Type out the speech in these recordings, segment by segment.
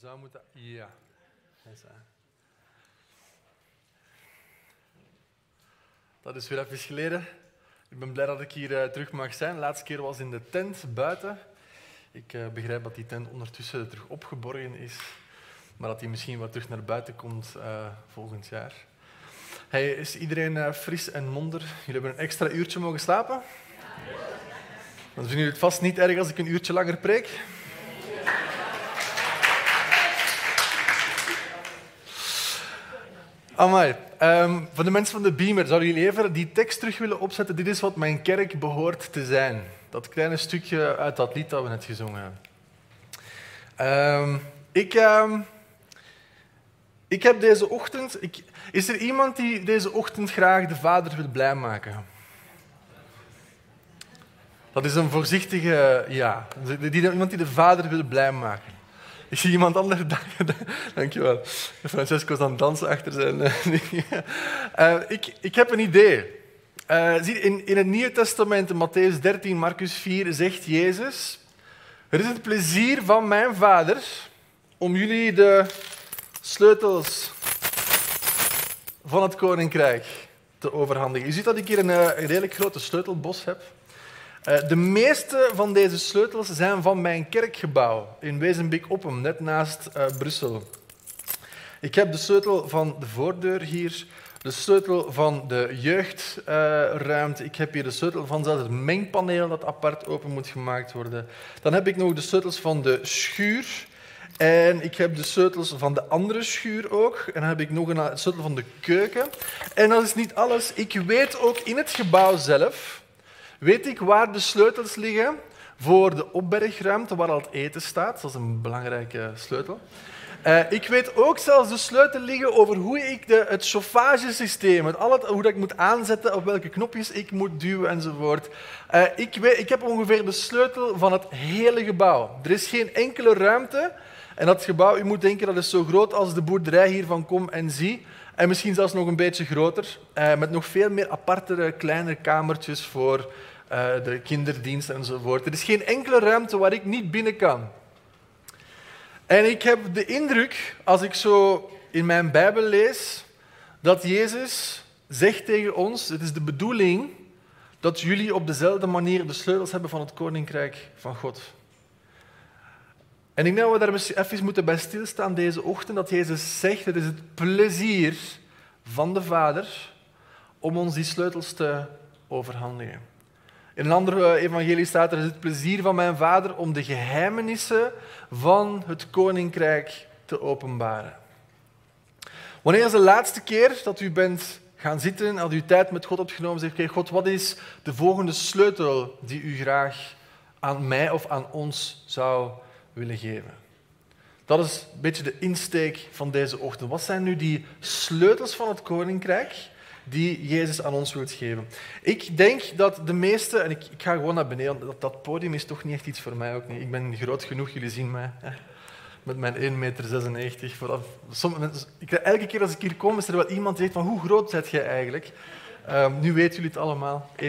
Zou moeten... Ja. Dat is weer even geleden. Ik ben blij dat ik hier uh, terug mag zijn. De laatste keer was in de tent buiten. Ik uh, begrijp dat die tent ondertussen terug opgeborgen is. Maar dat die misschien wat terug naar buiten komt uh, volgend jaar. Hey, is iedereen fris en monder? Jullie hebben een extra uurtje mogen slapen? Dan vinden jullie het vast niet erg als ik een uurtje langer preek. Amai. Um, voor de mensen van de Beamer, zouden jullie even die tekst terug willen opzetten? Dit is wat mijn kerk behoort te zijn. Dat kleine stukje uit dat lied dat we net gezongen hebben. Um, ik, um, ik heb deze ochtend... Ik, is er iemand die deze ochtend graag de vader wil blij maken? Dat is een voorzichtige ja. Iemand die de vader wil blij maken. Ik zie iemand anders. Dankjewel. Francesco is aan het dansen achter zijn. uh, ik, ik heb een idee. Uh, in, in het Nieuwe Testament, Matthäus 13, Marcus 4, zegt Jezus: Het is het plezier van mijn vader om jullie de sleutels van het koninkrijk te overhandigen. Je ziet dat ik hier een, een redelijk grote sleutelbos heb. Eh, de meeste van deze sleutels zijn van mijn kerkgebouw in Wezenbeek-Oppem, net naast uh, Brussel. Ik heb de sleutel van de voordeur hier, de sleutel van de jeugdruimte. ik heb hier de sleutel van zelfs het mengpaneel dat apart open moet gemaakt worden. Dan heb ik nog de sleutels van de schuur. En ik heb de sleutels van de andere schuur ook. En dan heb ik nog een sleutel van de keuken. En dat is niet alles. Ik weet ook in het gebouw zelf Weet ik waar de sleutels liggen voor de opbergruimte waar al het eten staat? Dat is een belangrijke sleutel. Uh, ik weet ook zelfs de sleutel liggen over hoe ik de, het chauffagesysteem, het, al het, hoe dat ik moet aanzetten, op welke knopjes ik moet duwen enzovoort. Uh, ik, weet, ik heb ongeveer de sleutel van het hele gebouw. Er is geen enkele ruimte. En dat gebouw, u moet denken, dat is zo groot als de boerderij hier van Kom en Zie. En misschien zelfs nog een beetje groter, uh, met nog veel meer aparte kleine kamertjes voor uh, de kinderdienst enzovoort. Er is geen enkele ruimte waar ik niet binnen kan. En ik heb de indruk, als ik zo in mijn Bijbel lees, dat Jezus zegt tegen ons: Het is de bedoeling dat jullie op dezelfde manier de sleutels hebben van het koninkrijk van God. En ik denk dat we daar even moeten bij stilstaan deze ochtend, dat Jezus zegt: Het is het plezier van de Vader om ons die sleutels te overhandigen. In een andere evangelie staat er: het plezier van mijn vader om de geheimenissen van het koninkrijk te openbaren. Wanneer is de laatste keer dat u bent gaan zitten en had u tijd met God opgenomen en zegt: God, wat is de volgende sleutel die u graag aan mij of aan ons zou willen geven? Dat is een beetje de insteek van deze ochtend. Wat zijn nu die sleutels van het koninkrijk? die Jezus aan ons wilt geven. Ik denk dat de meeste, en ik, ik ga gewoon naar beneden, dat, dat podium is toch niet echt iets voor mij ook niet. Ik ben groot genoeg, jullie zien mij. Hè, met mijn 1,96 meter. Vooraf, ik, elke keer als ik hier kom, is er wel iemand die zegt van hoe groot zet jij eigenlijk? Um, nu weten jullie het allemaal, 1,96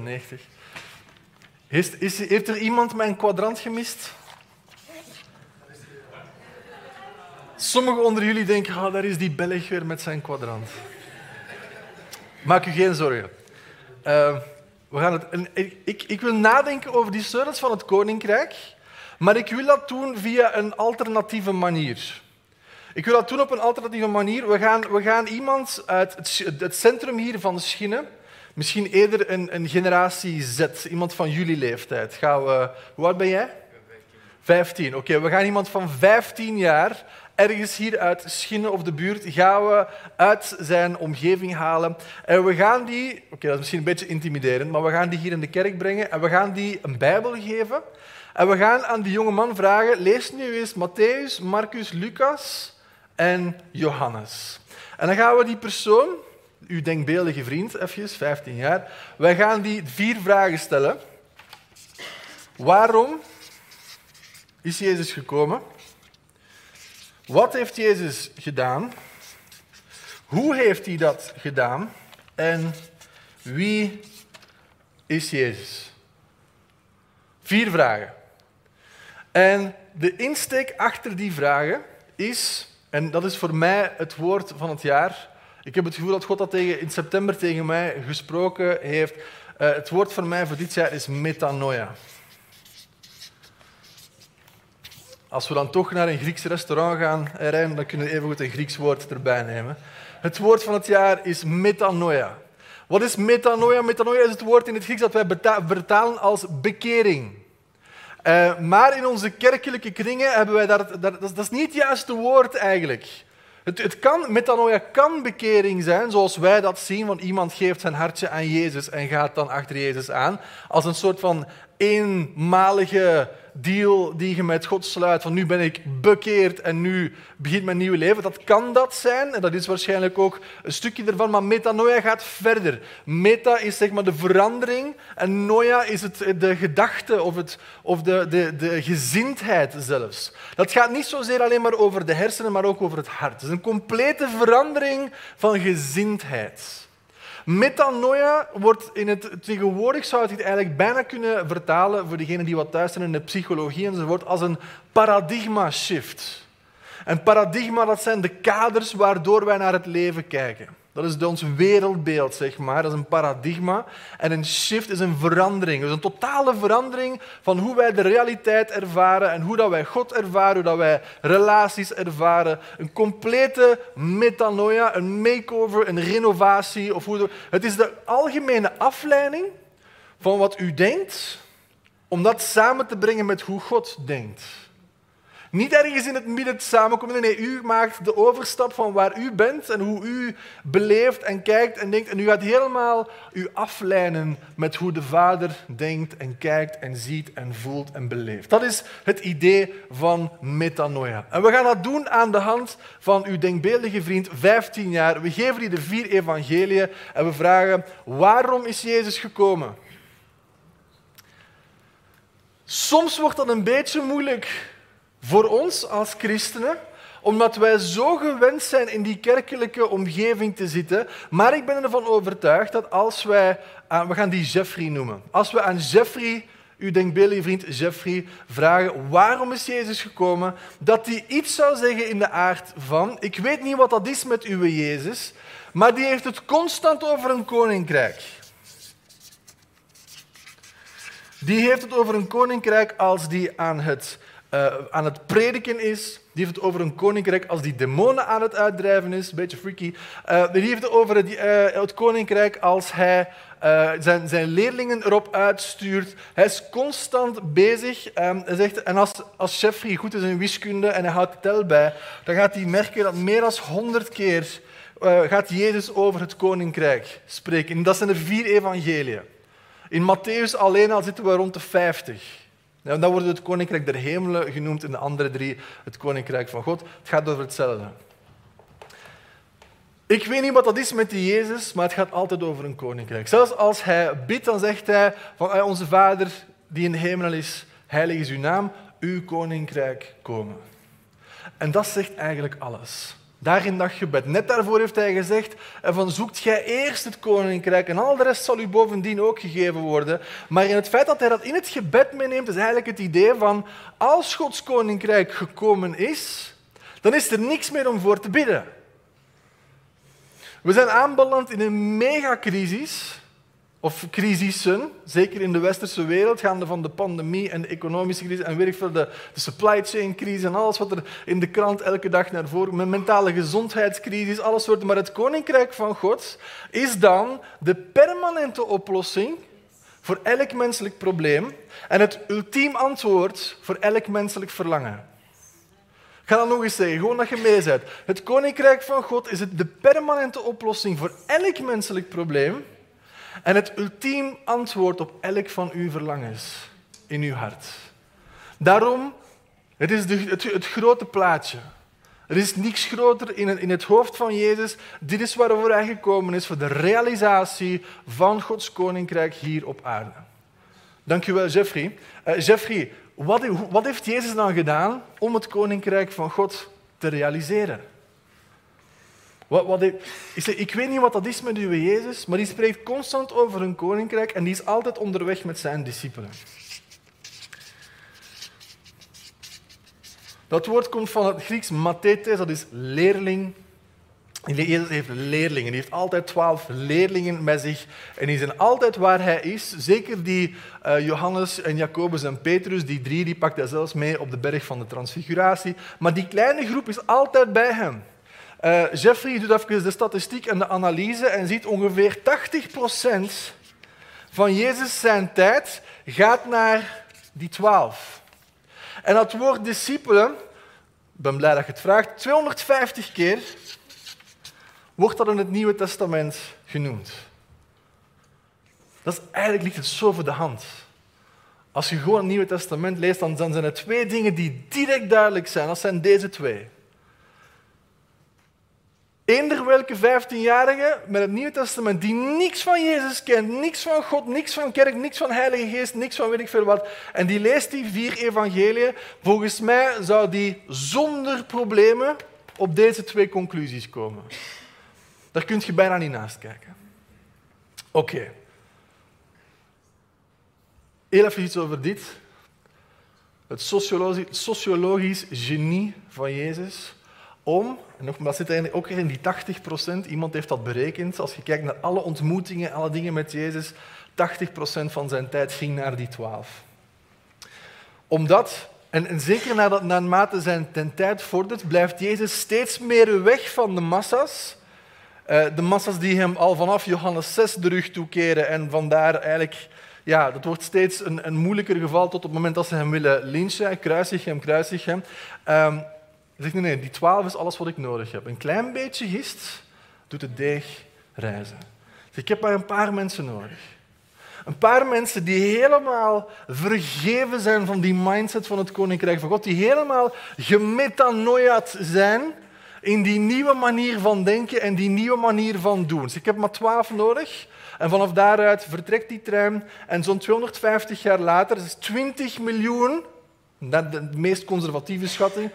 meter. Is, is, heeft er iemand mijn kwadrant gemist? Sommigen onder jullie denken, oh, daar is die Belg weer met zijn kwadrant. Maak u geen zorgen. Uh, we gaan het, ik, ik, wil nadenken over die sleutels van het koninkrijk, maar ik wil dat doen via een alternatieve manier. Ik wil dat doen op een alternatieve manier. We gaan, we gaan iemand uit het, het centrum hier van de Schinnen, misschien eerder een, een, generatie Z, iemand van jullie leeftijd. Gaan we, hoe oud ben jij? 15. Oké, we gaan iemand van 15 jaar ergens hier uit Schinnen of de buurt gaan we uit zijn omgeving halen. En we gaan die, oké, dat is misschien een beetje intimiderend, maar we gaan die hier in de kerk brengen en we gaan die een Bijbel geven. En we gaan aan die jonge man vragen, lees nu eens Matthäus, Marcus, Lucas en Johannes. En dan gaan we die persoon, uw denkbeeldige vriend, even, 15 jaar, wij gaan die vier vragen stellen. Waarom is Jezus gekomen? Wat heeft Jezus gedaan? Hoe heeft hij dat gedaan? En wie is Jezus? Vier vragen. En de insteek achter die vragen is, en dat is voor mij het woord van het jaar. Ik heb het gevoel dat God dat tegen, in september tegen mij gesproken heeft. Uh, het woord voor mij voor dit jaar is metanoia. Als we dan toch naar een Grieks restaurant gaan, Rijn, dan kunnen we even goed een Grieks woord erbij nemen. Het woord van het jaar is metanoia. Wat is metanoia? Metanoia is het woord in het Grieks dat wij vertalen als bekering. Uh, maar in onze kerkelijke kringen hebben wij daar, dat, dat, is niet het juiste woord eigenlijk. Het, het kan, metanoia kan bekering zijn, zoals wij dat zien, want iemand geeft zijn hartje aan Jezus en gaat dan achter Jezus aan, als een soort van eenmalige deal die je met God sluit, van nu ben ik bekeerd en nu begint mijn nieuwe leven. Dat kan dat zijn en dat is waarschijnlijk ook een stukje ervan, maar metanoia gaat verder. Meta is zeg maar de verandering en noia is het, de gedachte of, het, of de, de, de gezindheid zelfs. Dat gaat niet zozeer alleen maar over de hersenen, maar ook over het hart. Het is een complete verandering van gezindheid. Metanoia wordt in het tegenwoordig zou je het eigenlijk bijna kunnen vertalen voor degenen die wat thuis zijn in de psychologie enzovoort als een paradigma shift. Een paradigma, dat zijn de kaders waardoor wij naar het leven kijken. Dat is ons wereldbeeld, zeg maar. Dat is een paradigma. En een shift is een verandering. Dus een totale verandering van hoe wij de realiteit ervaren en hoe dat wij God ervaren, hoe dat wij relaties ervaren. Een complete metanoia, een makeover, een renovatie. Of hoe het is de algemene afleiding van wat u denkt, om dat samen te brengen met hoe God denkt. Niet ergens in het midden samenkomen. U maakt de overstap van waar u bent en hoe u beleeft en kijkt en denkt. En u gaat helemaal u aflijnen met hoe de Vader denkt en kijkt en ziet en voelt en beleeft. Dat is het idee van metanoia. En we gaan dat doen aan de hand van uw denkbeeldige vriend, 15 jaar. We geven die de vier evangeliën en we vragen, waarom is Jezus gekomen? Soms wordt dat een beetje moeilijk voor ons als christenen, omdat wij zo gewend zijn in die kerkelijke omgeving te zitten. Maar ik ben ervan overtuigd dat als wij, we gaan die Jeffrey noemen, als we aan Jeffrey, uw denkbeeldige vriend Jeffrey, vragen waarom is Jezus gekomen, dat hij iets zou zeggen in de aard van, ik weet niet wat dat is met uw Jezus, maar die heeft het constant over een koninkrijk. Die heeft het over een koninkrijk als die aan het uh, aan het prediken is. Die heeft het over een koninkrijk als die demonen aan het uitdrijven is. Een beetje freaky. Uh, die heeft over het, uh, het koninkrijk als hij zijn, zijn, leerlingen erop uitstuurt. Hij is constant bezig. Um, hij zegt, en als, als Jeffrey goed is in wiskunde en hij houdt tel bij, dan gaat hij merken dat meer dan honderd keer gaat Jezus over het koninkrijk spreken. En dat zijn er vier evangeliën. In Matthäus alleen al zitten we rond de vijftig. En dan wordt het koninkrijk der hemelen genoemd in de andere drie het koninkrijk van God. Het gaat over hetzelfde. Ik weet niet wat dat is met die Jezus, maar het gaat altijd over een koninkrijk. Zelfs als hij bidt, dan zegt hij van onze Vader die in de hemel is, heilig is uw naam, uw koninkrijk komen. En dat zegt eigenlijk alles. Daar in dat gebed. Net daarvoor heeft hij gezegd, van zoekt jij eerst het koninkrijk en al de rest zal u bovendien ook gegeven worden. Maar in het feit dat hij dat in het gebed meeneemt, is eigenlijk het idee van als Gods koninkrijk gekomen is, dan is er niks meer om voor te bidden. We zijn aanbeland in een megacrisis of crisissen, zeker in de westerse wereld, gaande van de pandemie en de economische crisis en weet ik veel, de, de supply chain crisis en alles wat er in de krant elke dag naar voren, met mentale gezondheidscrisis, alles soorten. Maar het koninkrijk van God is dan de permanente oplossing voor elk menselijk probleem en het ultiem antwoord voor elk menselijk verlangen. Ik ga dat nog eens zeggen, gewoon dat je mee bent. Het koninkrijk van God is de permanente oplossing voor elk menselijk probleem en het ultiem antwoord op elk van uw verlangens in uw hart. Daarom, het is de, het, het, grote plaatje. Er is niets groter in, in het hoofd van Jezus. Dit is waarvoor hij gekomen is, voor de realisatie van Gods koninkrijk hier op aarde. Dankjewel, Jeffrey. Uh, Jeffrey, wat, wat heeft Jezus dan gedaan om het koninkrijk van God te realiseren? Wat, wat ik, weet niet wat dat is met uw Jezus, maar die spreekt constant over een koninkrijk en die is altijd onderweg met zijn discipelen. Dat woord komt van het Grieks mathetes, dat is leerling. Jezus heeft leerlingen. Die heeft altijd twaalf leerlingen met zich. En die zijn altijd waar hij is. Zeker die uh, Johannes en Jacobus en Petrus, die drie, die pakt hij zelfs mee op de berg van de transfiguratie. Maar die kleine groep is altijd bij hem. Uh, Jeffrey doet even de statistiek en de analyse en ziet ongeveer 80% van Jezus zijn tijd gaat naar die twaalf. En dat woord discipelen, ik ben blij dat je het vraagt, 250 keer wordt dat in het Nieuwe Testament genoemd. Dat is, eigenlijk ligt het zo voor de hand. Als je gewoon het Nieuwe Testament leest, dan zijn er twee dingen die direct duidelijk zijn. Dat zijn deze twee. Eender welke 15-jarige met het Nieuwe Testament die niks van Jezus kent, niks van God, niks van kerk, niks van Heilige Geest, niks van weet ik veel wat, en die leest die vier evangeliën, volgens mij zou die zonder problemen op deze twee conclusies komen. Daar kun je bijna niet naast kijken. Oké. Okay. Heel even iets over dit. Het sociologisch genie van Jezus om, en nog, dat zit eigenlijk ook in die 80 procent, iemand heeft dat berekend, als je kijkt naar alle ontmoetingen, alle dingen met Jezus, 80 procent van zijn tijd ging naar die twaalf. Omdat, en, en zeker nadat, naarmate zijn ten tijd vordert, blijft Jezus steeds meer weg van de massa's. Uh, de massa's die hem al vanaf Johannes 6 de rug toekeren en vandaar eigenlijk ja, dat wordt steeds een, een moeilijker geval tot op het moment dat ze hem willen lynchen. Kruisig hem, kruisig hem. Um, hij zegt, nee, nee, die twaalf is alles wat ik nodig heb. Een klein beetje gist doet het deeg reizen. ik heb maar een paar mensen nodig. Een paar mensen die helemaal vergeven zijn van die mindset van het Koninkrijk van God, die helemaal gemetanoiad zijn in die nieuwe manier van denken en die nieuwe manier van doen. Ik heb maar twaalf nodig. En vanaf daaruit vertrekt die trein. En zo'n 250 jaar later, dat is 20 miljoen, de meest conservatieve schatting,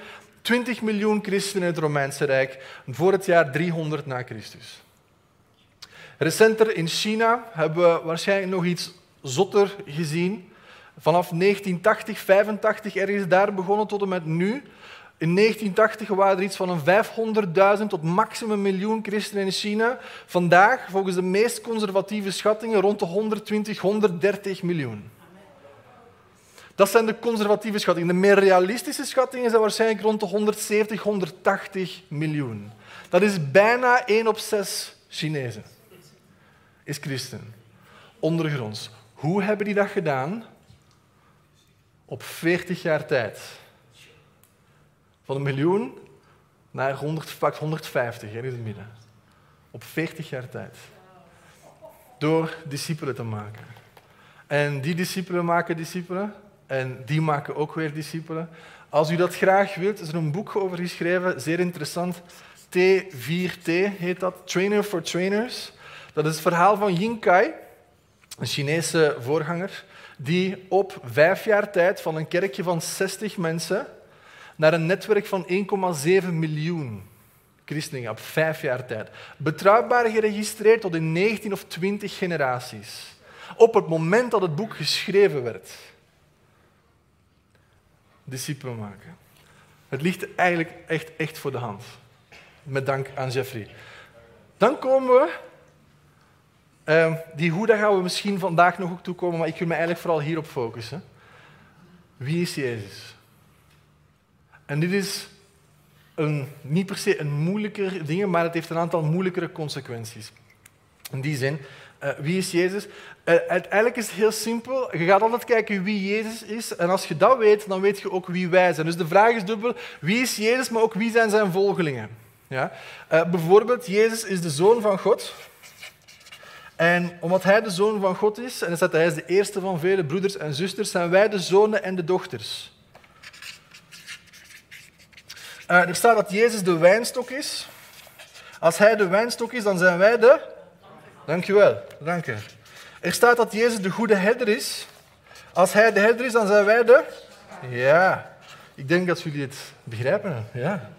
20 miljoen christenen in het Romeinse Rijk voor het jaar 300 na Christus. Recenter in China hebben we waarschijnlijk nog iets zotter gezien. Vanaf 1980, 85 ergens daar begonnen tot en met nu. In 1980 waren er iets van een 500.000 tot maximum miljoen christenen in China. Vandaag, volgens de meest conservatieve schattingen, rond de 120, 130 miljoen. Dat zijn de conservatieve schattingen. De meer realistische schattingen zijn waarschijnlijk rond de 170, 180 miljoen. Dat is bijna 1 op 6 Chinezen. Is christen. Ondergronds. Hoe hebben die dat gedaan? Op 40 jaar tijd. Van een miljoen naar 100, 150 in het midden. Op 40 jaar tijd. Door discipelen te maken. En die discipelen maken discipelen. En die maken ook weer discipelen. Als u dat graag wilt, is er een boek over geschreven, zeer interessant. T4T heet dat, Trainer for Trainers. Dat is het verhaal van Ying Kai, een Chinese voorganger, die op vijf jaar tijd van een kerkje van 60 mensen naar een netwerk van 1,7 miljoen christenen op vijf jaar tijd. Betrouwbaar geregistreerd tot in 19 of 20 generaties. Op het moment dat het boek geschreven werd discipelen maken. Het ligt eigenlijk echt, echt voor de hand. Met dank aan Jeffrey. Dan komen we. Uh, die hoe, daar gaan we misschien vandaag nog ook toe komen, maar ik wil me eigenlijk vooral hierop focussen. Wie is Jezus? En dit is een, niet per se een moeilijker ding, maar het heeft een aantal moeilijkere consequenties. In die zin, uh, wie is Jezus? Uh, uiteindelijk is het heel simpel. Je gaat altijd kijken wie Jezus is. En als je dat weet, dan weet je ook wie wij zijn. Dus de vraag is dubbel. Wie is Jezus, maar ook wie zijn zijn volgelingen? Ja? Uh, bijvoorbeeld, Jezus is de Zoon van God. En omdat hij de Zoon van God is, en dat hij is de eerste van vele broeders en zusters, zijn wij de zonen en de dochters. er staat dat Jezus de wijnstok is. Als hij de wijnstok is, dan zijn wij de Dankjewel, dank je. Er staat dat Jezus de goede herder is. Als hij de herder is, dan zijn wij de... Ja, ik denk dat jullie het begrijpen. Ja.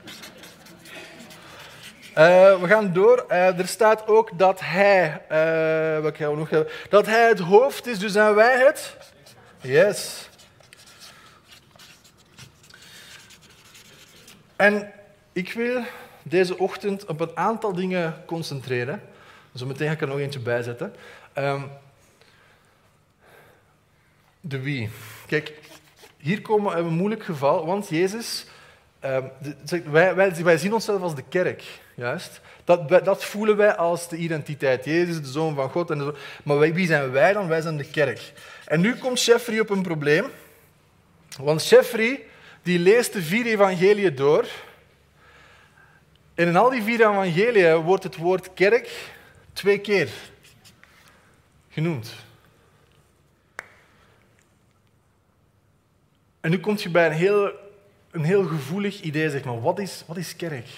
Uh, we gaan door. Uh, er staat ook dat hij, uh, wat gaan we nog hebben? Dat hij het hoofd is, dus zijn wij het. Yes. En ik wil deze ochtend op een aantal dingen concentreren. Zometeen ga ik er nog eentje bij zetten. Ehm, de wie. Kijk, hier komen we een moeilijk geval, want Jezus, ehm, wij, wij, zien onszelf als de kerk, juist. Dat, dat voelen wij als de identiteit. Jezus, de Zoon van God. En de, maar wie zijn wij dan? Wij zijn de kerk. En nu komt Jeffrey op een probleem. Want Jeffrey die leest de vier evangeliën door. En in al die vier evangeliën wordt het woord kerk twee keer genoemd. En nu komt je bij een heel, een heel gevoelig idee, zeg maar. Wat is, wat is kerk?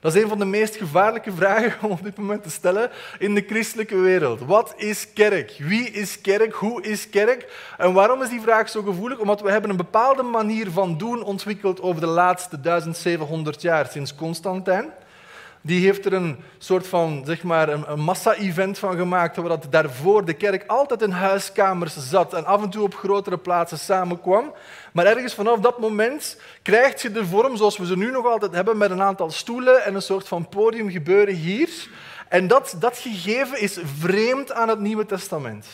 Dat is een van de meest gevaarlijke vragen om op dit moment te stellen in de christelijke wereld. Wat is kerk? Wie is kerk? Hoe is kerk? En waarom is die vraag zo gevoelig? Omdat we hebben een bepaalde manier van doen ontwikkeld over de laatste 1700 jaar sinds Constantijn die heeft er een soort van zeg maar, een, massa-event van gemaakt, waar dat daarvoor de kerk altijd in huiskamers zat en af en toe op grotere plaatsen samenkwam. Maar ergens vanaf dat moment krijgt je de vorm zoals we ze nu nog altijd hebben, met een aantal stoelen en een soort van podium gebeuren hier. En dat, dat gegeven is vreemd aan het Nieuwe Testament.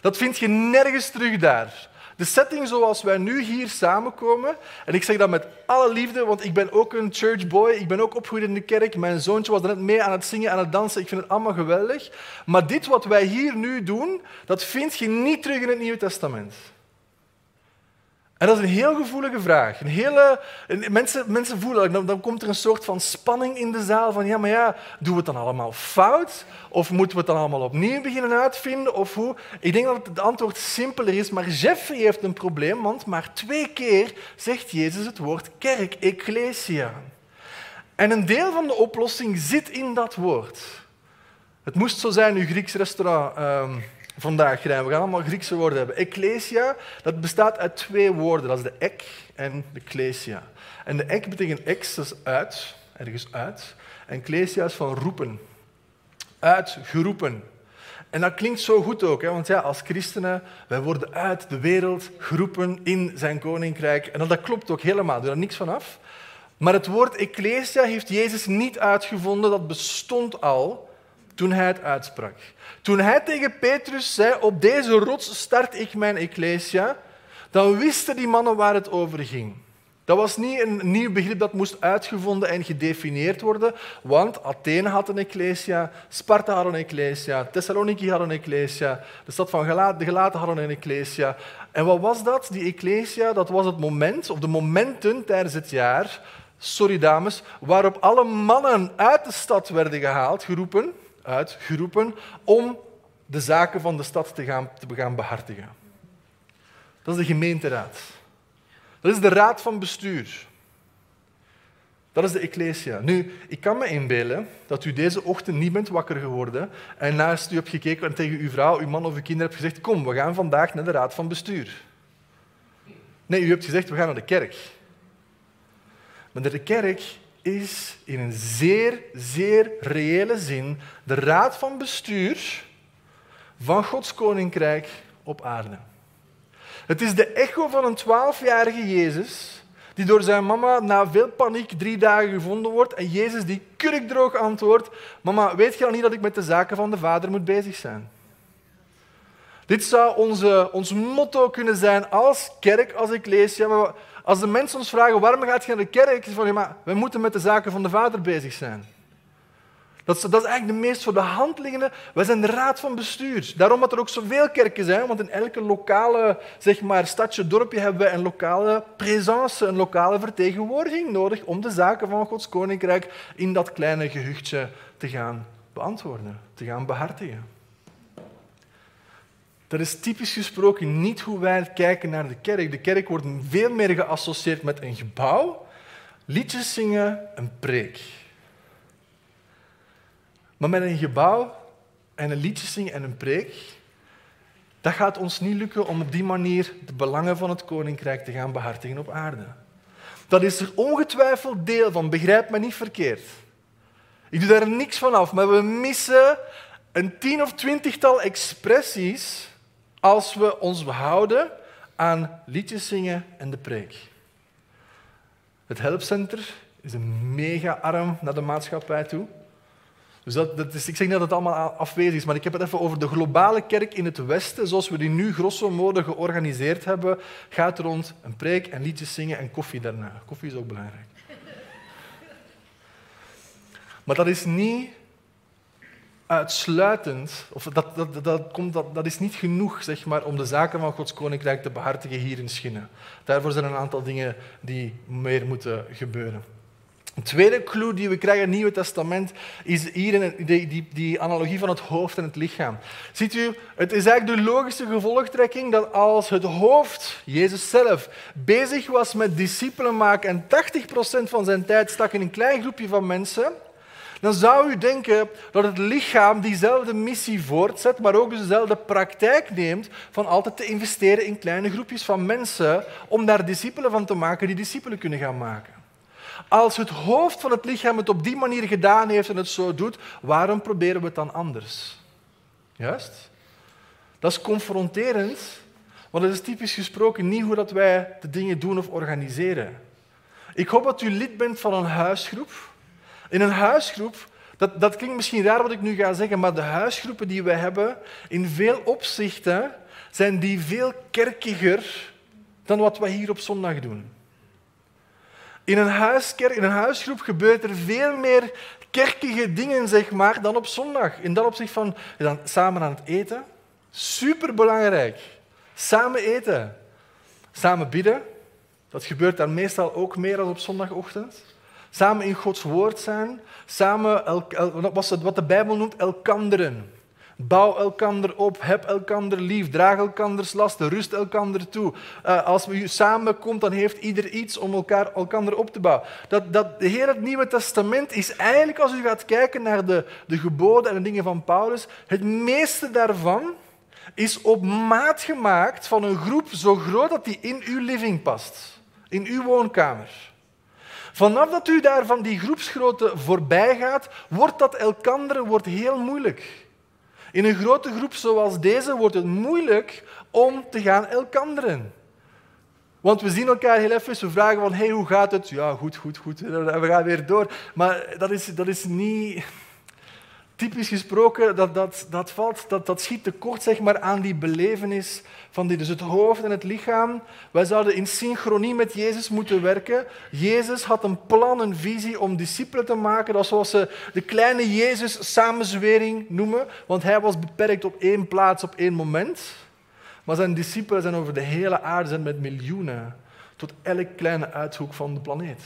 Dat vind je nergens terug daar. De setting zoals wij nu hier samenkomen, en ik zeg dat met alle liefde, want ik ben ook een church boy, ik ben ook opgegroeid in de kerk, mijn zoontje was net mee aan het zingen, aan het dansen, ik vind het allemaal geweldig. Maar dit wat wij hier nu doen, dat vind je niet terug in het Nieuwe Testament. En dat is een heel gevoelige vraag. Een hele, mensen, mensen voelen, dan, dan komt er een soort van spanning in de zaal van ja, maar ja, doen we het dan allemaal fout? Of moeten we het dan allemaal opnieuw beginnen uitvinden? Of hoe? Ik denk dat het antwoord simpeler is, maar Jeffrey heeft een probleem, want maar twee keer zegt Jezus het woord kerk, ecclesia. En een deel van de oplossing zit in dat woord. Het moest zo zijn, uw Grieks restaurant... Ehm, vandaag gedaan. We gaan allemaal Griekse woorden hebben. Ecclesia, dat bestaat uit twee woorden. Dat is de ek en de klesia. En de ek betekent ex, dat is uit, ergens uit. En klesia is van roepen. Uitgeroepen. En dat klinkt zo goed ook, hè? want ja, als christenen, wij worden uit de wereld geroepen in zijn koninkrijk. En dat klopt ook helemaal, doe er niks van af. Maar het woord ecclesia heeft Jezus niet uitgevonden, dat bestond al toen hij het uitsprak. Toen hij tegen Petrus zei, op deze rots start ik mijn ecclesia, dan wisten die mannen waar het over ging. Dat was niet een nieuw begrip dat moest uitgevonden en gedefinieerd worden, want Athene had een ecclesia, Sparta had een ecclesia, Thessaloniki had een ecclesia, de stad van Galaten, de hadden een ecclesia. En wat was dat? Die ecclesia, dat was het moment, of de momenten tijdens het jaar, sorry dames, waarop alle mannen uit de stad werden gehaald, geroepen, uitgeroepen om de zaken van de stad te gaan, te gaan behartigen. Dat is de gemeenteraad. Dat is de raad van bestuur. Dat is de Ecclesia. Nu, ik kan me inbeelden dat u deze ochtend niet bent wakker geworden en naast u hebt gekeken en tegen uw vrouw, uw man of uw kinderen hebt gezegd kom, we gaan vandaag naar de raad van bestuur. Nee, u hebt gezegd, we gaan naar de kerk. Maar de kerk is in een zeer, zeer reële zin de raad van bestuur van Gods koninkrijk op aarde. Het is de echo van een twaalfjarige Jezus die door zijn mama na veel paniek drie dagen gevonden wordt en Jezus die kurkdroog antwoordt, mama, weet je al niet dat ik met de zaken van de Vader moet bezig zijn? Dit zou onze, ons motto kunnen zijn als kerk, als ik lees. Ja, maar als de mensen ons vragen waarom gaat je naar de kerk, van ja, maar we moeten met de zaken van de Vader bezig zijn. Dat is, dat is eigenlijk de meest voor de hand liggende. Wij zijn de raad van bestuur. Daarom dat er ook zoveel kerken zijn, want in elke lokale zeg maar, stadje, dorpje hebben we een lokale presence, een lokale vertegenwoordiging nodig om de zaken van Gods koninkrijk in dat kleine gehuchtje te gaan beantwoorden, te gaan behartigen. Dat is typisch gesproken niet hoe wij kijken naar de kerk. De kerk wordt veel meer geassocieerd met een gebouw, liedjes zingen, een preek. Maar met een gebouw en een liedje zingen en een preek, dat gaat ons niet lukken om op die manier de belangen van het koninkrijk te gaan behartigen op aarde. Dat is er ongetwijfeld deel van, begrijp me niet verkeerd. Ik doe daar niks van af, maar we missen een tien of twintigtal expressies als we ons behouden aan liedjes zingen en de preek. Het helpcenter is een mega arm naar de maatschappij toe. Dus dat, is, ik zeg niet dat het allemaal afwezig is, maar ik heb het even over de globale kerk in het Westen, zoals we die nu grosso modo georganiseerd hebben, gaat rond een preek en liedjes zingen en koffie daarna. Koffie is ook belangrijk. Maar dat is niet uitsluitend, of dat, dat, dat, komt, dat, dat is niet genoeg zeg maar, om de zaken van Gods koninkrijk te behartigen hier in Schinnen. Daarvoor zijn een aantal dingen die meer moeten gebeuren. Een tweede clue die we krijgen in het Nieuwe Testament is hier die, die, die, analogie van het hoofd en het lichaam. Ziet u, het is eigenlijk de logische gevolgtrekking dat als het hoofd, Jezus zelf, bezig was met discipelen maken en 80% van zijn tijd stak in een klein groepje van mensen, dan zou u denken dat het lichaam diezelfde missie voortzet, maar ook dezelfde praktijk neemt van altijd te investeren in kleine groepjes van mensen om daar discipelen van te maken die discipelen kunnen gaan maken. Als het hoofd van het lichaam het op die manier gedaan heeft en het zo doet, waarom proberen we het dan anders? Juist? Dat is confronterend, want het is typisch gesproken niet hoe dat wij de dingen doen of organiseren. Ik hoop dat u lid bent van een huisgroep. In een huisgroep, dat, dat klinkt misschien raar wat ik nu ga zeggen, maar de huisgroepen die we hebben, in veel opzichten zijn die veel kerkiger dan wat wij hier op zondag doen. In een, in een huisgroep gebeurt er veel meer kerkige dingen zeg maar, dan op zondag. In dat opzicht van dan samen aan het eten. Superbelangrijk. Samen eten. Samen bidden. Dat gebeurt dan meestal ook meer dan op zondagochtend. Samen in Gods woord zijn. Samen, wat de Bijbel noemt, elkanderen. Bouw elkander op, heb elkander lief, draag elkanders lasten, rust elkander toe. Uh, als we samenkomt, dan heeft ieder iets om elkaar, elkander op te bouwen. Dat, dat de hele Nieuwe Testament is eigenlijk, als u gaat kijken naar de, de geboden en de dingen van Paulus, het meeste daarvan is op maat gemaakt van een groep zo groot dat die in uw living past, in uw woonkamer. Vanaf dat u daar van die groepsgrootte voorbij gaat, wordt dat elkander wordt heel moeilijk. In een grote groep zoals deze wordt het moeilijk om te gaan elkanderen. Want we zien elkaar heel even, we vragen van, hey, hoe gaat het? Ja, goed, goed, goed. En we gaan weer door. Maar dat is, dat is niet typisch gesproken, dat, dat, dat, valt, dat, dat schiet tekort zeg maar, aan die belevenis van die, dus het hoofd en het lichaam. Wij zouden in synchronie met Jezus moeten werken. Jezus had een plan, een visie om discipelen te maken. Dat is zoals ze de kleine Jezus samenzwering noemen, want hij was beperkt op één plaats, op één moment. Maar zijn discipelen zijn over de hele aarde, zijn met miljoenen, tot elk kleine uithoek van de planeet.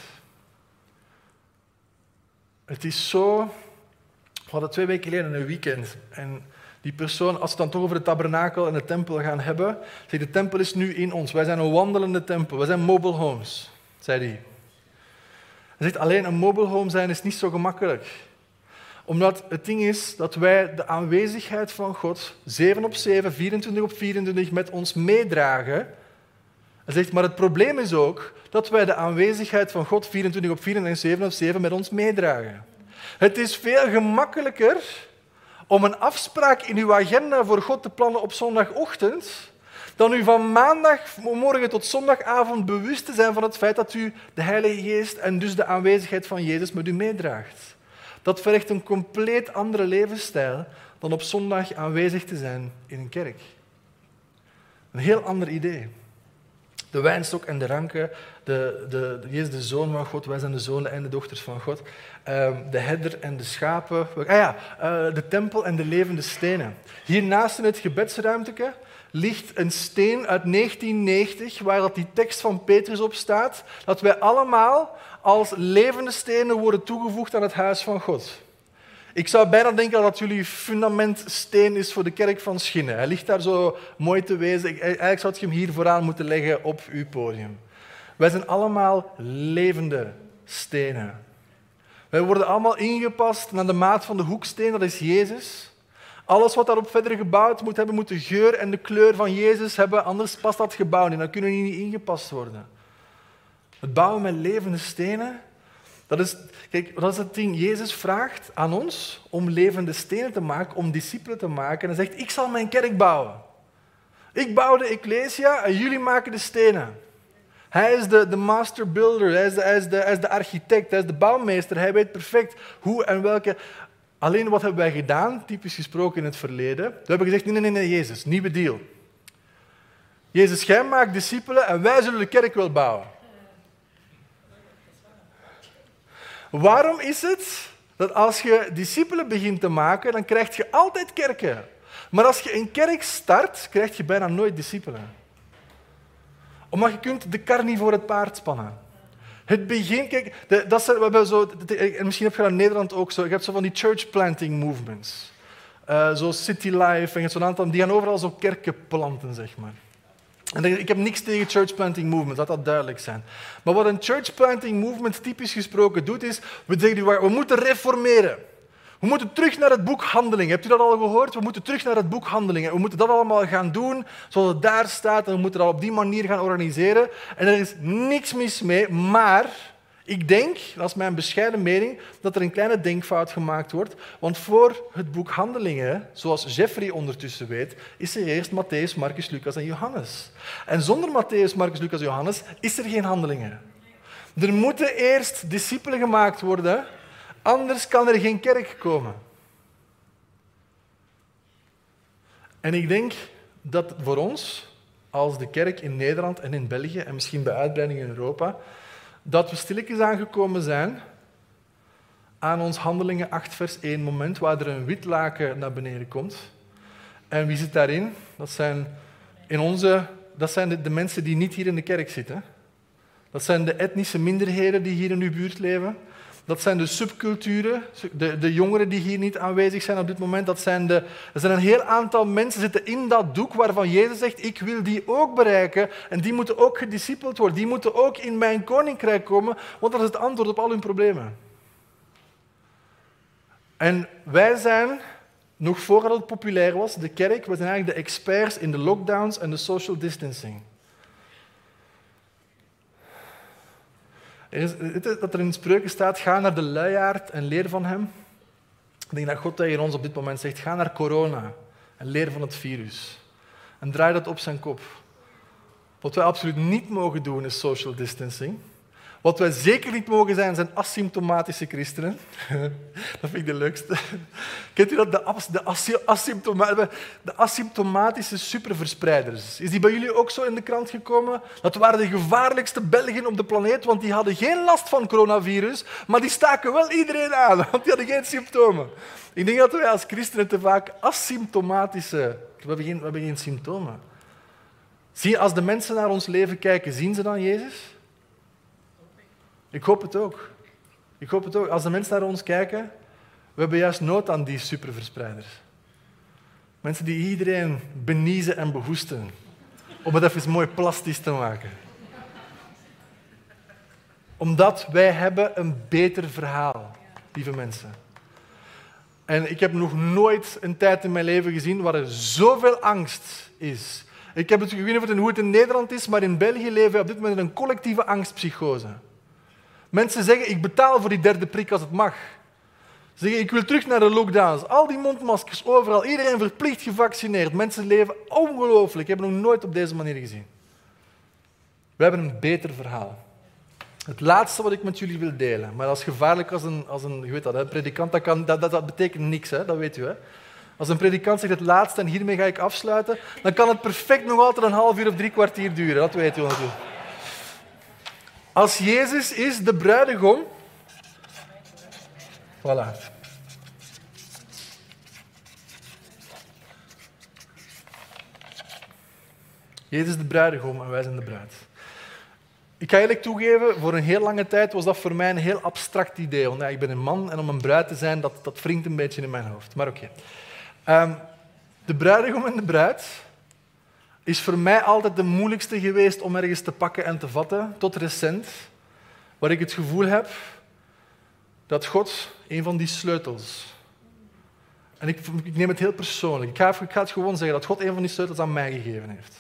Het is zo hadden twee weken geleden een weekend. En die persoon, als we het dan toch over de tabernakel en de tempel gaan hebben, zegt de tempel is nu in ons. Wij zijn een wandelende tempel. Wij zijn mobile homes, zei hij. Hij zegt alleen een mobile home zijn is niet zo gemakkelijk. Omdat het ding is dat wij de aanwezigheid van God 7 op 7, 24 op 24 met ons meedragen. Hij zegt, maar het probleem is ook dat wij de aanwezigheid van God 24 op 24 en 7 op 7 met ons meedragen. Het is veel gemakkelijker om een afspraak in uw agenda voor God te plannen op zondagochtend, dan u van maandagmorgen tot zondagavond bewust te zijn van het feit dat u de Heilige Geest en dus de aanwezigheid van Jezus met u meedraagt. Dat vergt een compleet andere levensstijl dan op zondag aanwezig te zijn in een kerk. Een heel ander idee. De wijnstok en de ranken, de, de, Jezus de Zoon van God, wij zijn de zonen en de dochters van God. Ehm, de herder en de schapen. Ah ja, uh, de tempel en de levende stenen. Hiernaast in het gebedsruimteke ligt een steen uit 1990, waar dat die tekst van Petrus op staat, dat wij allemaal als levende stenen worden toegevoegd aan het huis van God. Ik zou bijna denken dat jullie fundamentsteen is voor de kerk van Schinnen. Hij ligt daar zo mooi te wezen. Eigenlijk zou je hem hier vooraan moeten leggen op uw podium. Wij zijn allemaal levende stenen. Wij worden allemaal ingepast naar de maat van de hoeksteen, dat is Jezus. Alles wat daarop verder gebouwd moet hebben, moet de geur en de kleur van Jezus hebben, anders past dat gebouw niet. Dan kunnen die niet ingepast worden. Het bouwen met levende stenen, dat is, kijk, dat is het ding. Jezus vraagt aan ons om levende stenen te maken, om discipelen te maken. En hij zegt, ik zal mijn kerk bouwen. Ik bouw de Ecclesia en jullie maken de stenen. Hij is de, de master builder, hij is de, de architect, hij is de bouwmeester. Hij weet perfect hoe en welke. Alleen wat hebben wij gedaan, typisch gesproken in het verleden? We hebben gezegd: nee, nee, nee, Jezus, nieuwe deal. Jezus, jij maakt discipelen en wij zullen de kerk wel bouwen. Waarom is het dat als je discipelen begint te maken, dan krijg je altijd kerken. Maar als je een kerk start, krijg je bijna nooit discipelen. Omdat je kunt de kar niet voor het paard spannen. Het begin, kijk, dat zijn, we hebben zo, misschien heb je dat in Nederland ook zo, je hebt zo van die church planting movements. Uh, zo City Life en zo'n aantal, die gaan overal zo kerken planten, zeg maar. En ik heb niks tegen church planting movement, dat dat duidelijk zijn. Maar wat een church planting movement typisch gesproken doet, is we zeggen we moeten reformeren. We moeten terug naar het boek Handelingen. Hebt u dat al gehoord? We moeten terug naar het boek Handelingen. We moeten dat allemaal gaan doen zoals het daar staat en we moeten dat op die manier gaan organiseren. En er is niks mis mee, maar ik denk, dat is mijn bescheiden mening, dat er een kleine denkfout gemaakt wordt. Want voor het boek Handelingen, zoals Jeffrey ondertussen weet, is er eerst Matthäus, Marcus, Lucas en Johannes. En zonder Matthäus, Marcus, Lucas en Johannes is er geen Handelingen. Er moeten eerst discipelen gemaakt worden, anders kan er geen kerk komen. En ik denk dat voor ons, als de kerk in Nederland en in België en misschien bij uitbreiding in Europa, dat we stilletjes aangekomen zijn aan ons Handelingen 8 vers 1 moment waar er een wit laken naar beneden komt. En wie zit daarin? Dat zijn, in onze, dat zijn de, de mensen die niet hier in de kerk zitten. Dat zijn de etnische minderheden die hier in uw buurt leven. Dat zijn de subculturen, de, de jongeren die hier niet aanwezig zijn op dit moment. Dat zijn, de, er zijn een heel aantal mensen zitten in dat doek waarvan Jezus zegt, ik wil die ook bereiken. En die moeten ook gediscipeld worden. Die moeten ook in mijn koninkrijk komen, want dat is het antwoord op al hun problemen. En wij zijn, nog voordat het populair was, de kerk, we zijn eigenlijk de experts in de lockdowns en de social distancing. Dat er in spreuken staat, ga naar de luiaard en leer van hem. Ik denk dat God tegen ons op dit moment zegt, ga naar corona en leer van het virus. En draai dat op zijn kop. Wat wij absoluut niet mogen doen is social distancing. Wat wij zeker niet mogen zijn, zijn asymptomatische christenen. dat vind ik de leukste. Kent u dat? De, de, de asymptomatische superverspreiders. Is die bij jullie ook zo in de krant gekomen? Dat waren de gevaarlijkste Belgen op de planeet, want die hadden geen last van coronavirus, maar die staken wel iedereen aan, want die hadden geen symptomen. Ik denk dat wij als christenen te vaak asymptomatische... We hebben geen, we hebben geen symptomen. Zie, als de mensen naar ons leven kijken, zien ze dan Jezus? Ik hoop het ook. Ik hoop het ook. Als de mensen naar ons kijken, we hebben juist nood aan die superverspreiders. Mensen die iedereen beniezen en behoesten. Om het even mooi plastisch te maken. Omdat wij hebben een beter verhaal, lieve mensen. En ik heb nog nooit een tijd in mijn leven gezien waar er zoveel angst is. Ik, heb het, ik weet hoe het in Nederland is, maar in België leven we op dit moment een collectieve angstpsychose. Mensen zeggen, ik betaal voor die derde prik als het mag. Ze zeggen, ik wil terug naar de lockdowns. Al die mondmaskers overal, iedereen verplicht gevaccineerd. Mensen leven ongelooflijk. Ik heb nog nooit op deze manier gezien. We hebben een beter verhaal. Het laatste wat ik met jullie wil delen, maar dat is gevaarlijk als een, als een je weet dat, een predikant, dat, kan, dat, dat, dat betekent niks, hè? dat weet u. Hè? Als een predikant zegt het laatste en hiermee ga ik afsluiten, dan kan het perfect nog altijd een half uur of drie kwartier duren, dat weet u natuurlijk. Als Jezus is de bruidegom. Voilà. Jezus is de bruidegom en wij zijn de bruid. Ik ga eerlijk toegeven, voor een heel lange tijd was dat voor mij een heel abstract idee. Want ik ben een man en om een bruid te zijn, dat, dat wringt een beetje in mijn hoofd. Maar oké. Ehm, de bruidegom en de bruid is voor mij altijd de moeilijkste geweest om ergens te pakken en te vatten, tot recent, waar ik het gevoel heb dat God een van die sleutels. En ik, ik neem het heel persoonlijk. Ik ga, het gewoon zeggen dat God een van die sleutels aan mij gegeven heeft.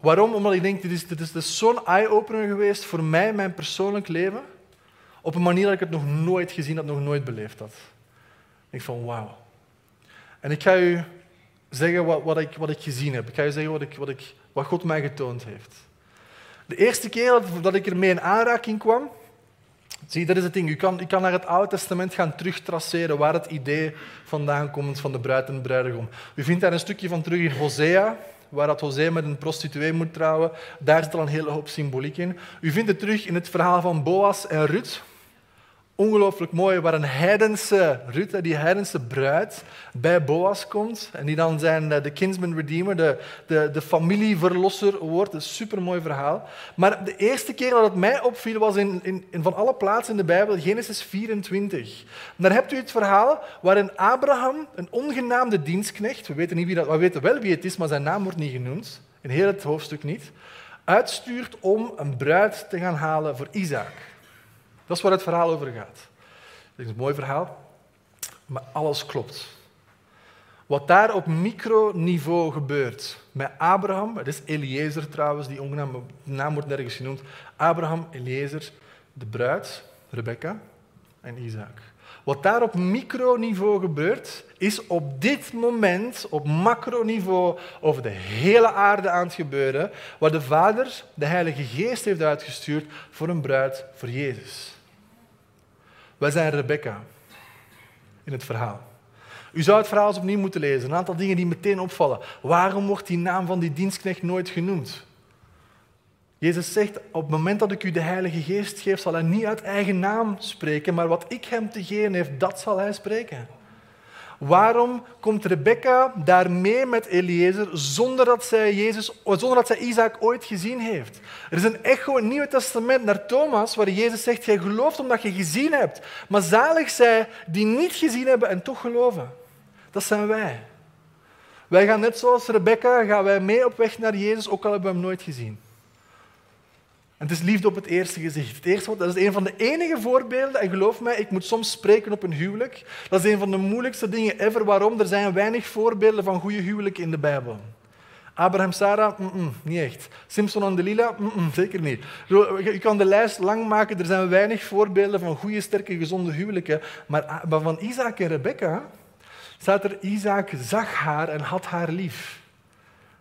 Waarom? Omdat ik denk, dit is, dit is zo'n eye-opener geweest voor mij, mijn persoonlijk leven, op een manier dat ik het nog nooit gezien had, nog nooit beleefd had. Ik van, wauw. En ik ga u zeggen wat, wat, ik, wat ik gezien heb. Ik ga je zeggen wat, ik, wat, ik, wat God mij getoond heeft. De eerste keer dat ik ermee in aanraking kwam, zie, dat is het ding. U kan, kan naar het Oude Testament gaan terugtraceren waar het idee vandaan komt van de bruid en de bruidegom. U vindt daar een stukje van terug in Hosea, waar dat Hosea met een prostituee moet trouwen. Daar zit al een hele hoop symboliek in. U vindt het terug in het verhaal van Boas en Ruth, ongelooflijk mooi, waar een heidense Ruth, die heidense bruid, bij Boas komt. En die dan zijn eh, de kinsman redeemer, de, de, de familieverlosser wordt. Een supermooi verhaal. Maar de eerste keer dat het mij opviel was in, in, van alle plaatsen in de Bijbel, Genesis 24. daar hebt u het verhaal waarin Abraham, een ongenaamde dienstknecht, we weten, niet wie dat, we weten wel wie het is, maar zijn naam wordt niet genoemd, in heel het hoofdstuk niet, uitstuurt om een bruid te gaan halen voor Isaac. Dat is waar het verhaal over gaat. Het is een mooi verhaal, maar alles klopt. Wat daar op microniveau gebeurt met Abraham, het is Eliezer trouwens, die ongenaam, naam wordt nergens genoemd. Abraham, Eliezer, de bruid, Rebecca en Isaac. Wat daar op microniveau gebeurt, is op dit moment op macroniveau over de hele aarde aan het gebeuren, waar de Vader de Heilige Geest heeft uitgestuurd voor een bruid voor Jezus. Wij zijn Rebecca in het verhaal. U zou het verhaal eens opnieuw moeten lezen. Een aantal dingen die meteen opvallen. Waarom wordt die naam van die dienstknecht nooit genoemd? Jezus zegt, op het moment dat ik u de Heilige Geest geef, zal hij niet uit eigen naam spreken, maar wat ik hem te geven heeft, dat zal hij spreken. Waarom komt Rebecca daar mee met Eliezer zonder dat, zij Jezus, zonder dat zij Isaac ooit gezien heeft? Er is een echo in het Nieuwe Testament naar Thomas, waar Jezus zegt, jij gelooft omdat je gezien hebt. Maar zalig zij die niet gezien hebben en toch geloven. Dat zijn wij. Wij gaan net zoals Rebecca, gaan wij mee op weg naar Jezus, ook al hebben we hem nooit gezien. En het is liefde op het eerste gezicht. Het eerste, dat is een van de enige voorbeelden, en geloof mij, ik moet soms spreken op een huwelijk. Dat is een van de moeilijkste dingen ever. Waarom? Er zijn weinig voorbeelden van goede huwelijken in de Bijbel. Abraham, Sarah, niet echt. Simpson en Delila, zeker niet. Je kan de lijst lang maken, er zijn weinig voorbeelden van goede, sterke, gezonde huwelijken. Maar, maar van Isaac en Rebecca staat er, Isaac zag haar en had haar lief.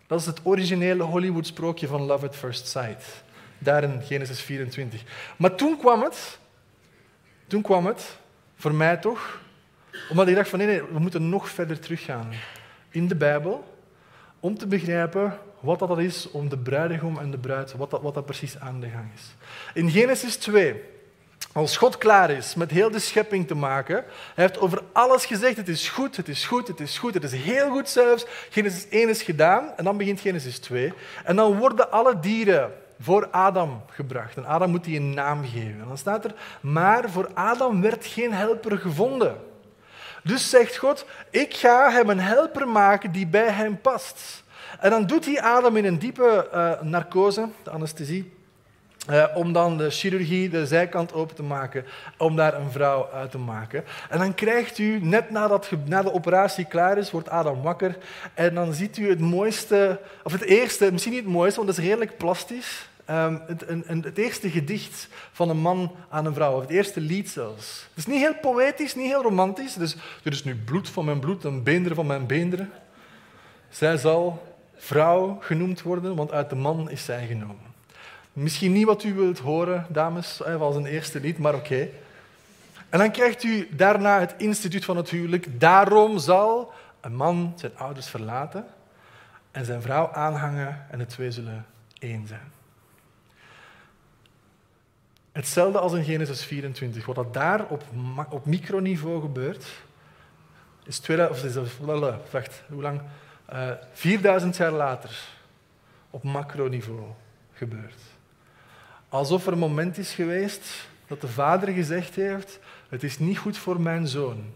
Dat is het originele Hollywood-sprookje van Love at First Sight daar in Genesis 24. Maar toen kwam het, toen kwam het, voor mij toch, omdat ik dacht van nee, nee, we moeten nog verder teruggaan in de Bijbel om te begrijpen wat dat is om de bruidegom en de bruid, wat dat, wat dat precies aan de gang is. In Genesis 2, als God klaar is met heel de schepping te maken, hij heeft over alles gezegd, het is goed, het is goed, het is goed, het is heel goed zelfs. Genesis 1 is gedaan en dan begint Genesis 2. En dan worden alle dieren voor Adam gebracht. En Adam moet die een naam geven. En dan staat er, maar voor Adam werd geen helper gevonden. Dus zegt God, ik ga hem een helper maken die bij hem past. En dan doet hij Adam in een diepe uh, narcose, de anesthesie, uh, om dan de chirurgie, de zijkant open te maken, om daar een vrouw uit te maken. En dan krijgt u, net nadat na de operatie klaar is, wordt Adam wakker. En dan ziet u het mooiste, of het eerste, misschien niet het mooiste, want dat is redelijk plastisch. Um, het, een, een, het, eerste gedicht van een man aan een vrouw, of het eerste lied zelfs. Het is niet heel poëtisch, niet heel romantisch. Dus er is nu bloed van mijn bloed en beenderen van mijn beenderen. Zij zal vrouw genoemd worden, want uit de man is zij genomen. Misschien niet wat u wilt horen, dames, als een eerste lied, maar oké. En dan krijgt u daarna het instituut van het huwelijk. Daarom zal een man zijn ouders verlaten en zijn vrouw aanhangen en de twee zullen één zijn. Hetzelfde als in Genesis 24. Wat dat daar op, op microniveau gebeurt, is, 2000, of is wacht, hoe lang? Uh, eh, 4000 jaar later op macroniveau gebeurt. Alsof er een moment is geweest dat de vader gezegd heeft: Het is niet goed voor mijn zoon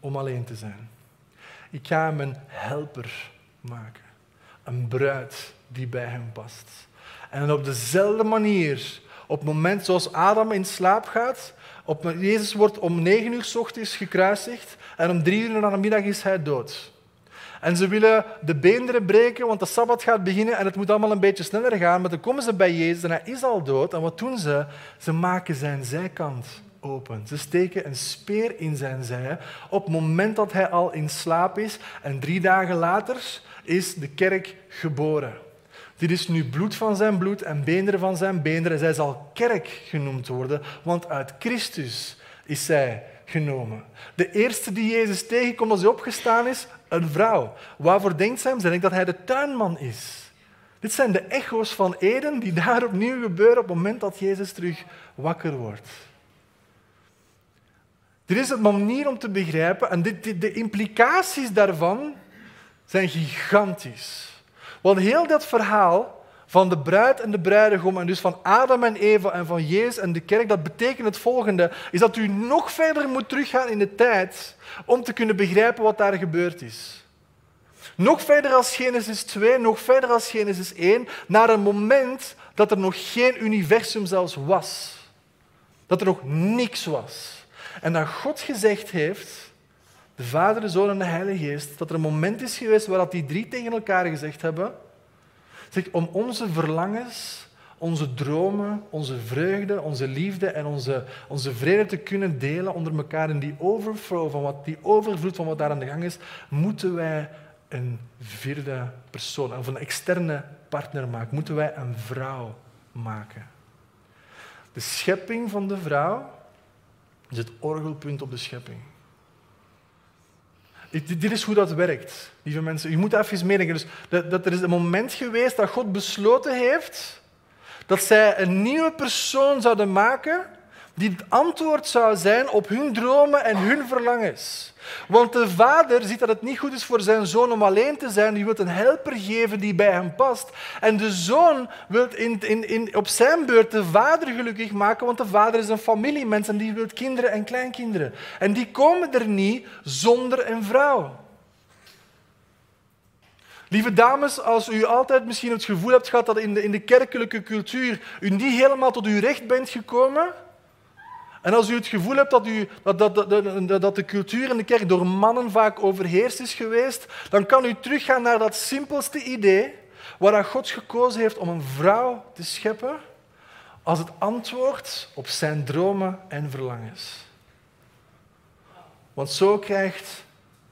om alleen te zijn. Ik ga hem een helper maken, een bruid die bij hem past. En op dezelfde manier op het moment zoals Adam in slaap gaat, op, Jezus wordt om negen uur s ochtends gekruisigd en om drie uur na de middag is hij dood. En ze willen de beenderen breken, want de Sabbat gaat beginnen en het moet allemaal een beetje sneller gaan. Maar dan komen ze bij Jezus en hij is al dood. En wat doen ze? Ze maken zijn zijkant open. Ze steken een speer in zijn zij op het moment dat hij al in slaap is. En drie dagen later is de kerk geboren. Dit is nu bloed van zijn bloed en beenderen van zijn beenderen. Zij zal kerk genoemd worden, want uit Christus is zij genomen. De eerste die Jezus tegenkomt als hij opgestaan is, een vrouw. Waarvoor denkt zij hem? Zij denkt dat hij de tuinman is. Dit zijn de echo's van Eden die daar opnieuw gebeuren op het moment dat Jezus terug wakker wordt. Dit is een manier om te begrijpen en dit, de implicaties daarvan zijn gigantisch. Want heel dat verhaal van de bruid en de bruidegom en dus van Adam en Eva en van Jezus en de kerk, dat betekent het volgende, is dat u nog verder moet teruggaan in de tijd om te kunnen begrijpen wat daar gebeurd is. Nog verder als Genesis 2, nog verder als Genesis 1, naar een moment dat er nog geen universum zelfs was. Dat er nog niks was. En dat God gezegd heeft, de Vader, de Zoon en de Heilige Geest, dat er een moment is geweest waar die drie tegen elkaar gezegd hebben, zeg, om onze verlangens, onze dromen, onze vreugde, onze liefde en onze, onze vrede te kunnen delen onder elkaar in die overflow, van wat, die overvloed van wat daar aan de gang is, moeten wij een vierde persoon, of een externe partner maken. Moeten wij een vrouw maken. De schepping van de vrouw is het orgelpunt op de schepping. Dit is hoe dat werkt, lieve mensen. Je moet even meedenken. Dus dat, dat er is een moment geweest dat God besloten heeft dat zij een nieuwe persoon zouden maken die het antwoord zou zijn op hun dromen en hun verlangens. Want de vader ziet dat het niet goed is voor zijn zoon om alleen te zijn. Die wil een helper geven die bij hem past. En de zoon wil in, in, in, op zijn beurt de vader gelukkig maken, want de vader is een familiemens en die wil kinderen en kleinkinderen. En die komen er niet zonder een vrouw. Lieve dames, als u altijd misschien het gevoel hebt gehad dat in de, in de kerkelijke cultuur u niet helemaal tot uw recht bent gekomen, en als u het gevoel hebt dat, u, dat, dat, dat, dat de cultuur in de kerk door mannen vaak overheerst is geweest, dan kan u teruggaan naar dat simpelste idee waar God gekozen heeft om een vrouw te scheppen als het antwoord op zijn dromen en verlangens. Want zo krijgt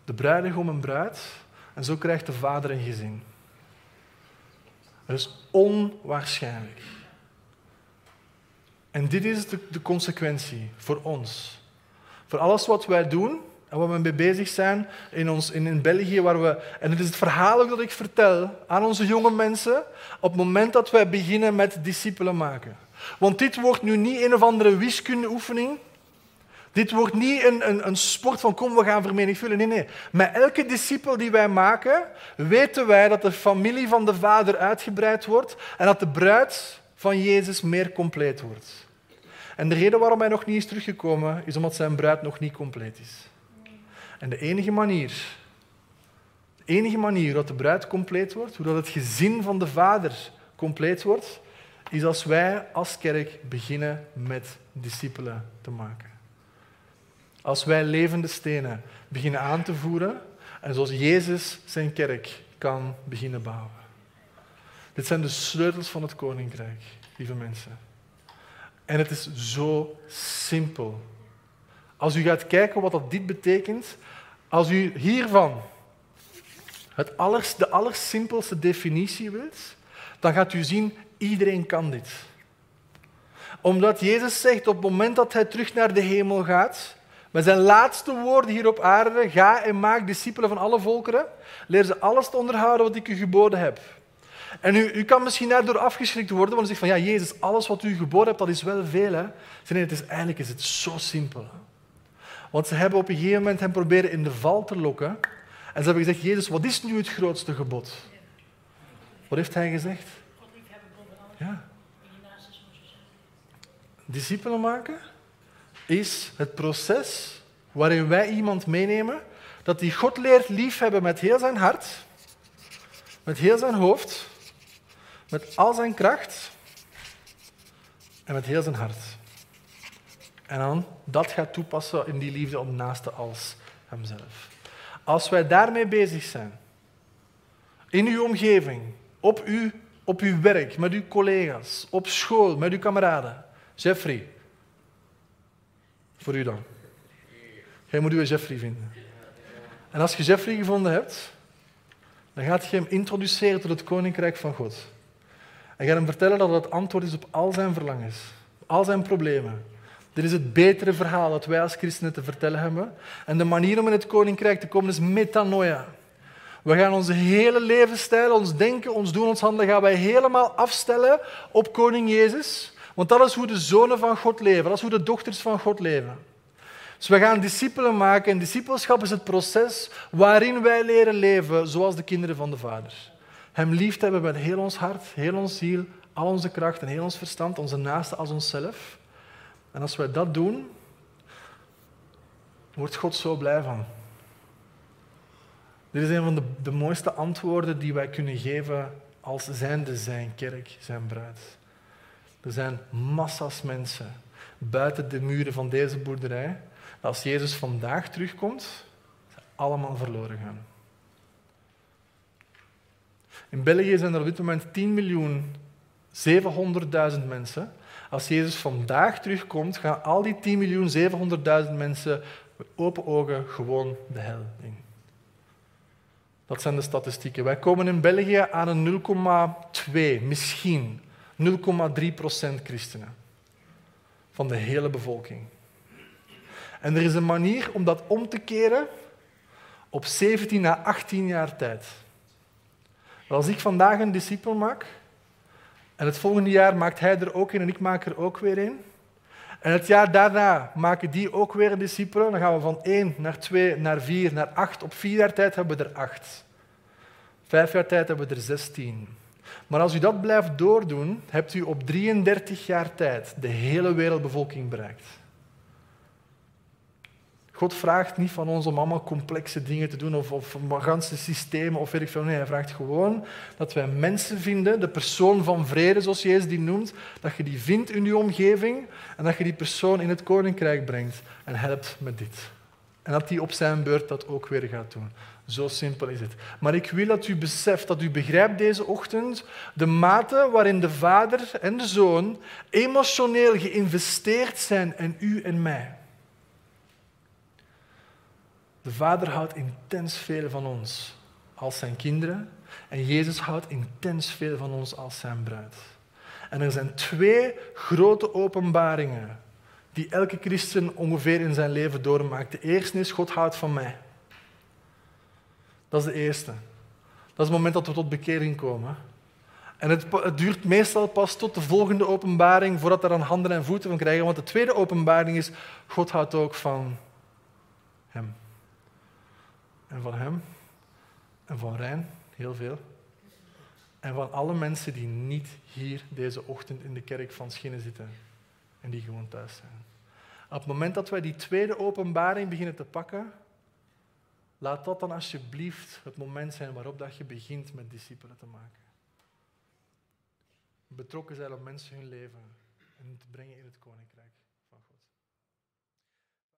de bruidegom een bruid en zo krijgt de vader een gezin. Dat is onwaarschijnlijk. En dit is de, de consequentie voor ons. Voor alles wat wij doen en waar we mee bezig zijn in, ons, in, in België. Waar we, en het is het verhaal dat ik vertel aan onze jonge mensen op het moment dat wij beginnen met discipelen maken. Want dit wordt nu niet een of andere wiskundeoefening. Dit wordt niet een, een, een, sport van kom, we gaan vermenigvuldigen. Nee, nee. Met elke discipel die wij maken, weten wij dat de familie van de vader uitgebreid wordt en dat de bruid van Jezus meer compleet wordt. En de reden waarom hij nog niet is teruggekomen, is omdat zijn bruid nog niet compleet is. En de enige manier, de enige manier dat de bruid compleet wordt, hoe dat het gezin van de vader compleet wordt, is als wij als kerk beginnen met discipelen te maken. Als wij levende stenen beginnen aan te voeren en zoals Jezus zijn kerk kan beginnen bouwen. Dit zijn de sleutels van het koninkrijk, lieve mensen. En het is zo simpel. Als u gaat kijken wat dat dit betekent, als u hiervan het allers, de allersimpelste definitie wilt, dan gaat u zien, iedereen kan dit. Omdat Jezus zegt, op het moment dat hij terug naar de hemel gaat, met zijn laatste woorden hier op aarde, ga en maak discipelen van alle volkeren, leer ze alles te onderhouden wat ik u geboden heb. En u, u kan misschien daardoor afgeschrikt worden, want u zegt van ja, Jezus, alles wat u geboden hebt, dat is wel veel. Hè? Nee, het is, eigenlijk is het zo simpel. Want ze hebben op een gegeven moment hem proberen in de val te lokken. En ze hebben gezegd, Jezus, wat is nu het grootste gebod? Wat heeft hij gezegd? Ja. Discipelen maken is het proces waarin wij iemand meenemen dat die God leert liefhebben met heel zijn hart, met heel zijn hoofd, met al zijn kracht en met heel zijn hart. En dan dat gaat toepassen in die liefde om naaste als hemzelf. Als wij daarmee bezig zijn, in uw omgeving, op, uw, op uw werk, met uw collega's, op school, met uw kameraden. Jeffrey, voor u dan. Jij moet uw Jeffrey vinden. En als je Jeffrey gevonden hebt, dan gaat je hem introduceren tot het koninkrijk van God. En ga hem vertellen dat het antwoord is op al zijn verlangens, al zijn problemen. Dit is het betere verhaal dat wij als christenen te vertellen hebben. En de manier om in het koninkrijk te komen is metanoia. We gaan onze hele levensstijl, ons denken, ons doen, ons handelen, gaan wij helemaal afstellen op koning Jezus. Want dat is hoe de zonen van God leven, dat is hoe de dochters van God leven. Dus we gaan discipelen maken en discipelschap is het proces waarin wij leren leven zoals de kinderen van de Vader. Hem lief hebben met heel ons hart, heel ons ziel, al onze kracht en heel ons verstand, onze naaste als onszelf. En als wij dat doen, wordt God zo blij van. Dit is een van de, de mooiste antwoorden die wij kunnen geven als zijnde zijn kerk, zijn bruid. Er zijn massa's mensen buiten de muren van deze boerderij. Als Jezus vandaag terugkomt, ze allemaal verloren gaan. In België zijn er op dit moment 10 miljoen 700.000 mensen. Als Jezus vandaag terugkomt, gaan al die 10 miljoen 700.000 mensen met open ogen gewoon de hel in. Dat zijn de statistieken. Wij komen in België aan een 0,2, misschien 0,3 procent christenen van de hele bevolking. En er is een manier om dat om te keren op 17 à 18 jaar tijd. Als ik vandaag een discipel maak, en het volgende jaar maakt hij er ook een en ik maak er ook weer een, en het jaar daarna maken die ook weer een discipelen, dan gaan we van 1 naar 2 naar 4 naar 8. Op vier jaar tijd hebben we er 8. Vijf jaar tijd hebben we er 16. Maar als u dat blijft doordoen, hebt u op 33 jaar tijd de hele wereldbevolking bereikt. God vraagt niet van ons om allemaal complexe dingen te doen of, of ganse systemen of weet ik veel. Nee, hij vraagt gewoon dat wij mensen vinden, de persoon van vrede, zoals Jezus die noemt, dat je die vindt in je omgeving en dat je die persoon in het koninkrijk brengt en helpt met dit. En dat die op zijn beurt dat ook weer gaat doen. Zo simpel is het. Maar ik wil dat u beseft, dat u begrijpt deze ochtend de mate waarin de vader en de zoon emotioneel geïnvesteerd zijn in u en mij. De Vader houdt intens veel van ons als zijn kinderen en Jezus houdt intens veel van ons als zijn bruid. En er zijn twee grote openbaringen die elke christen ongeveer in zijn leven doormaakt. De eerste is, God houdt van mij. Dat is de eerste. Dat is het moment dat we tot bekering komen. En het, het, duurt meestal pas tot de volgende openbaring voordat er aan handen en voeten van krijgen. Want de tweede openbaring is, God houdt ook van hem en van hem en van Rijn, heel veel. En van alle mensen die niet hier deze ochtend in de kerk van Schinnen zitten en die gewoon thuis zijn. Op het moment dat wij die tweede openbaring beginnen te pakken, laat dat dan alsjeblieft het moment zijn waarop dat je begint met discipelen te maken. Betrokken zijn op mensen hun leven en te brengen in het koninkrijk.